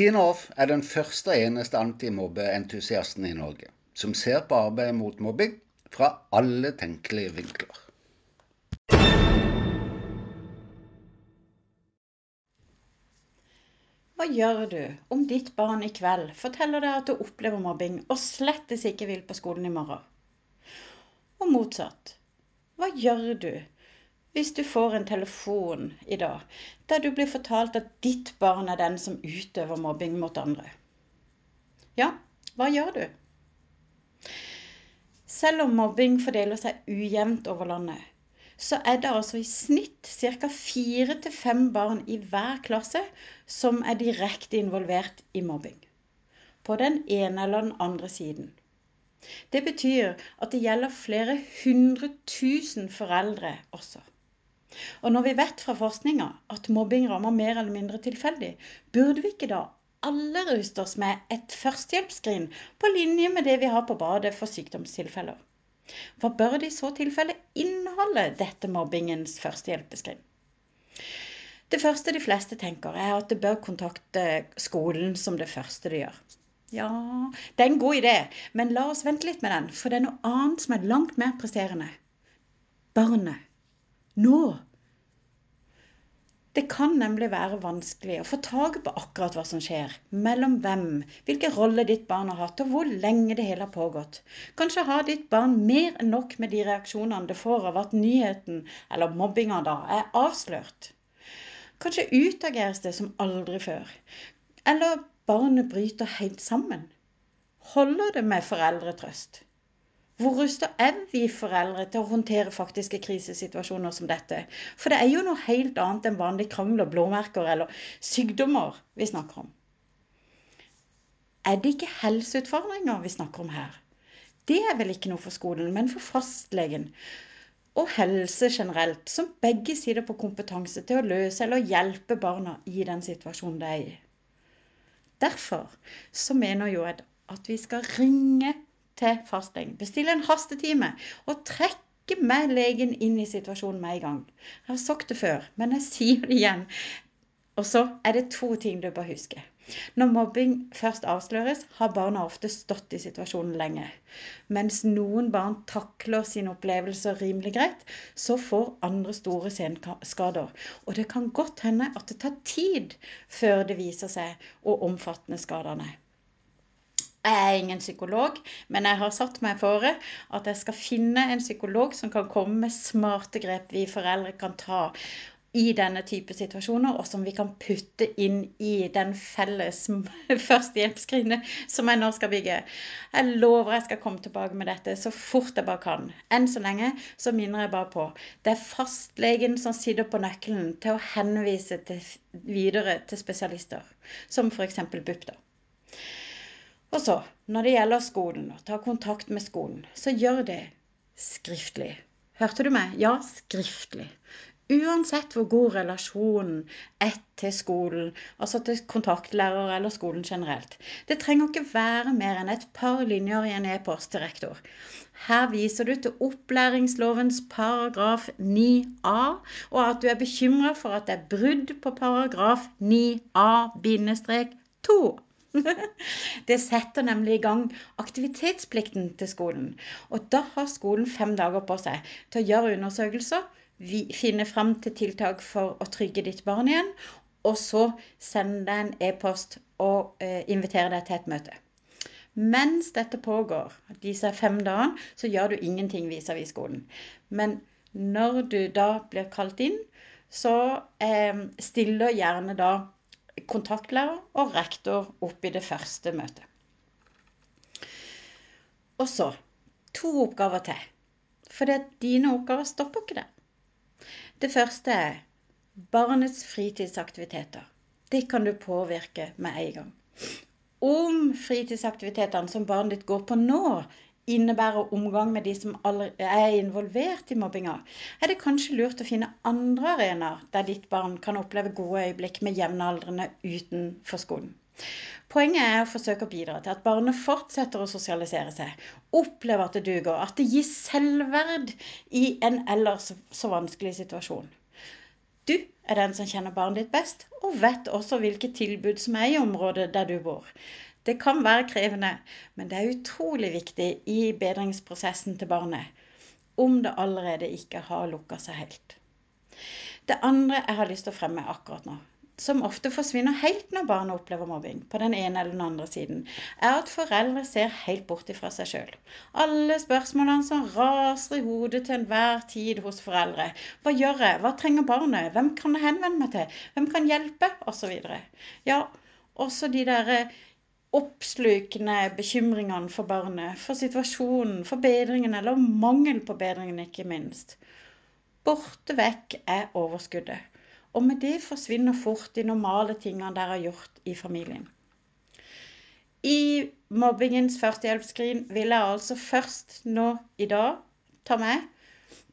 Tina Off er den første og eneste antimobbeentusiasten i Norge som ser på arbeidet mot mobbing fra alle tenkelige vinkler. Hva gjør du om ditt barn i kveld forteller deg at du opplever mobbing og slettes ikke vil på skolen i morgen? Og motsatt. Hva gjør du hvis du får en telefon i dag der du blir fortalt at ditt barn er den som utøver mobbing mot andre. Ja, hva gjør du? Selv om mobbing fordeler seg ujevnt over landet, så er det altså i snitt ca. fire til fem barn i hver klasse som er direkte involvert i mobbing. På den ene eller den andre siden. Det betyr at det gjelder flere hundre tusen foreldre også. Og når vi vet fra forskninga at mobbing rammer mer eller mindre tilfeldig, burde vi ikke da alle ruste oss med et førstehjelpsskrin på linje med det vi har på badet for sykdomstilfeller? Hva bør det i så tilfelle inneholde, dette mobbingens førstehjelpsskrin? Det første de fleste tenker, er at det bør kontakte skolen som det første de gjør. Ja, det er en god idé, men la oss vente litt med den, for det er noe annet som er langt mer presserende. Barnet nå. Det kan nemlig være vanskelig å få tak på akkurat hva som skjer. Mellom hvem, hvilken rolle ditt barn har hatt, og hvor lenge det hele har pågått. Kanskje har ditt barn mer enn nok med de reaksjonene det får av at nyheten, eller mobbinga da, er avslørt. Kanskje utageres det som aldri før. Eller barnet bryter helt sammen. Holder det med foreldretrøst? Hvor rusta er vi foreldre til å håndtere faktiske krisesituasjoner som dette? For det er jo noe helt annet enn vanlige krangler, blåmerker eller sykdommer vi snakker om. Er det ikke helseutfordringer vi snakker om her? Det er vel ikke noe for skolen, men for fastlegen. Og helse generelt, som begge sider på kompetanse til å løse eller hjelpe barna i den situasjonen de er i. Derfor så mener jo jeg at vi skal ringe til fastlegen. Bestille en hastetime og trekke med legen inn i situasjonen med en gang. Jeg har sagt det før, men jeg sier det igjen. Og så er det to ting du bør huske. Når mobbing først avsløres, har barna ofte stått i situasjonen lenge. Mens noen barn takler sine opplevelser rimelig greit, så får andre store senskader. Og det kan godt hende at det tar tid før det viser seg hvor omfattende skadene. Jeg er ingen psykolog, men jeg har satt meg fore at jeg skal finne en psykolog som kan komme med smarte grep vi foreldre kan ta i denne type situasjoner, og som vi kan putte inn i den felles førstehjelpsskrinet som jeg nå skal bygge. Jeg lover jeg skal komme tilbake med dette så fort jeg bare kan. Enn så lenge så minner jeg bare på det er fastlegen som sitter på nøkkelen til å henvise til, videre til spesialister, som f.eks. BUP. da. Og så, når det gjelder skolen, å ta kontakt med skolen, så gjør det skriftlig. Hørte du meg? Ja, skriftlig. Uansett hvor god relasjonen er til skolen, altså til kontaktlærer eller skolen generelt. Det trenger ikke være mer enn et par linjer i en e-post til rektor. Her viser du til opplæringslovens paragraf 9a, og at du er bekymra for at det er brudd på paragraf 9a-2. Det setter nemlig i gang aktivitetsplikten til skolen. Og da har skolen fem dager på seg til å gjøre undersøkelser, finne fram til tiltak for å trygge ditt barn igjen, og så sende deg en e-post og eh, invitere deg til et møte. Mens dette pågår, disse fem dagene, så gjør du ingenting vis-à-vis skolen. Men når du da blir kalt inn, så eh, stiller gjerne da kontaktlærer og rektor opp i det første møtet. Og så to oppgaver til. For dine oppgaver stopper ikke det. Det første er barnets fritidsaktiviteter. Det kan du påvirke med en gang. Om fritidsaktivitetene som barnet ditt går på nå, innebærer omgang med de som er involvert i mobbinga, er det kanskje lurt å finne andre arenaer der ditt barn kan oppleve gode øyeblikk med jevnaldrende utenfor skolen. Poenget er å forsøke å bidra til at barnet fortsetter å sosialisere seg, opplever at det duger, at det gir selvverd i en ellers så vanskelig situasjon. Du er den som kjenner barnet ditt best, og vet også hvilke tilbud som er i området der du bor. Det kan være krevende, men det er utrolig viktig i bedringsprosessen til barnet om det allerede ikke har lukka seg helt. Det andre jeg har lyst til å fremme akkurat nå, som ofte forsvinner helt når barnet opplever mobbing, på den ene eller den andre siden, er at foreldre ser helt bort ifra seg sjøl. Alle spørsmålene som raser i hodet til enhver tid hos foreldre. Hva gjør jeg? Hva trenger barnet? Hvem kan jeg henvende meg til? Hvem kan hjelpe? Osv. Ja, også de derre oppslukende bekymringene for barnet, for situasjonen, for bedringen eller mangel på bedringen, ikke minst. Borte vekk er overskuddet. Og med det forsvinner fort de normale tingene dere har gjort i familien. I mobbingens førstehjelpsskrin vil jeg altså først nå i dag ta med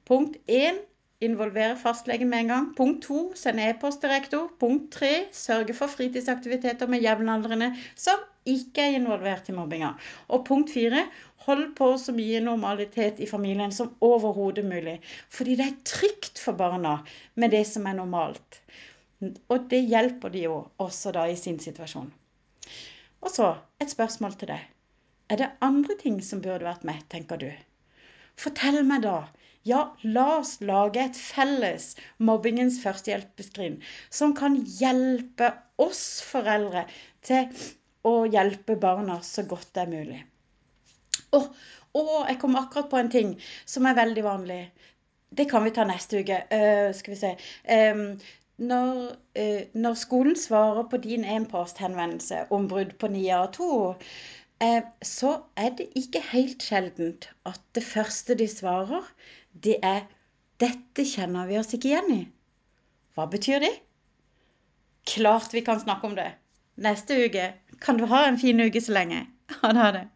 punkt 1 involvere fastlegen med en gang. Punkt to sende e-post til rektor. Punkt tre sørge for fritidsaktiviteter med jevnaldrende som ikke er involvert i mobbinga. Og punkt fire hold på så mye normalitet i familien som overhodet mulig. Fordi det er trygt for barna med det som er normalt. Og det hjelper de jo også da i sin situasjon. Og så et spørsmål til deg. Er det andre ting som burde vært med, tenker du? Fortell meg da ja, la oss lage et felles mobbingens førstehjelpeskrin som kan hjelpe oss foreldre til å hjelpe barna så godt det er mulig. Og, og jeg kom akkurat på en ting som er veldig vanlig. Det kan vi ta neste uke. Uh, skal vi se. Um, når, uh, når, skolen svarer på din e-posthenvendelse om brudd på 9A2, uh, så er det ikke helt sjeldent at det første de svarer, det er 'Dette kjenner vi oss ikke igjen i'. Hva betyr det? Klart vi kan snakke om det. Neste uke. Kan du ha en fin uke så lenge. Ha det.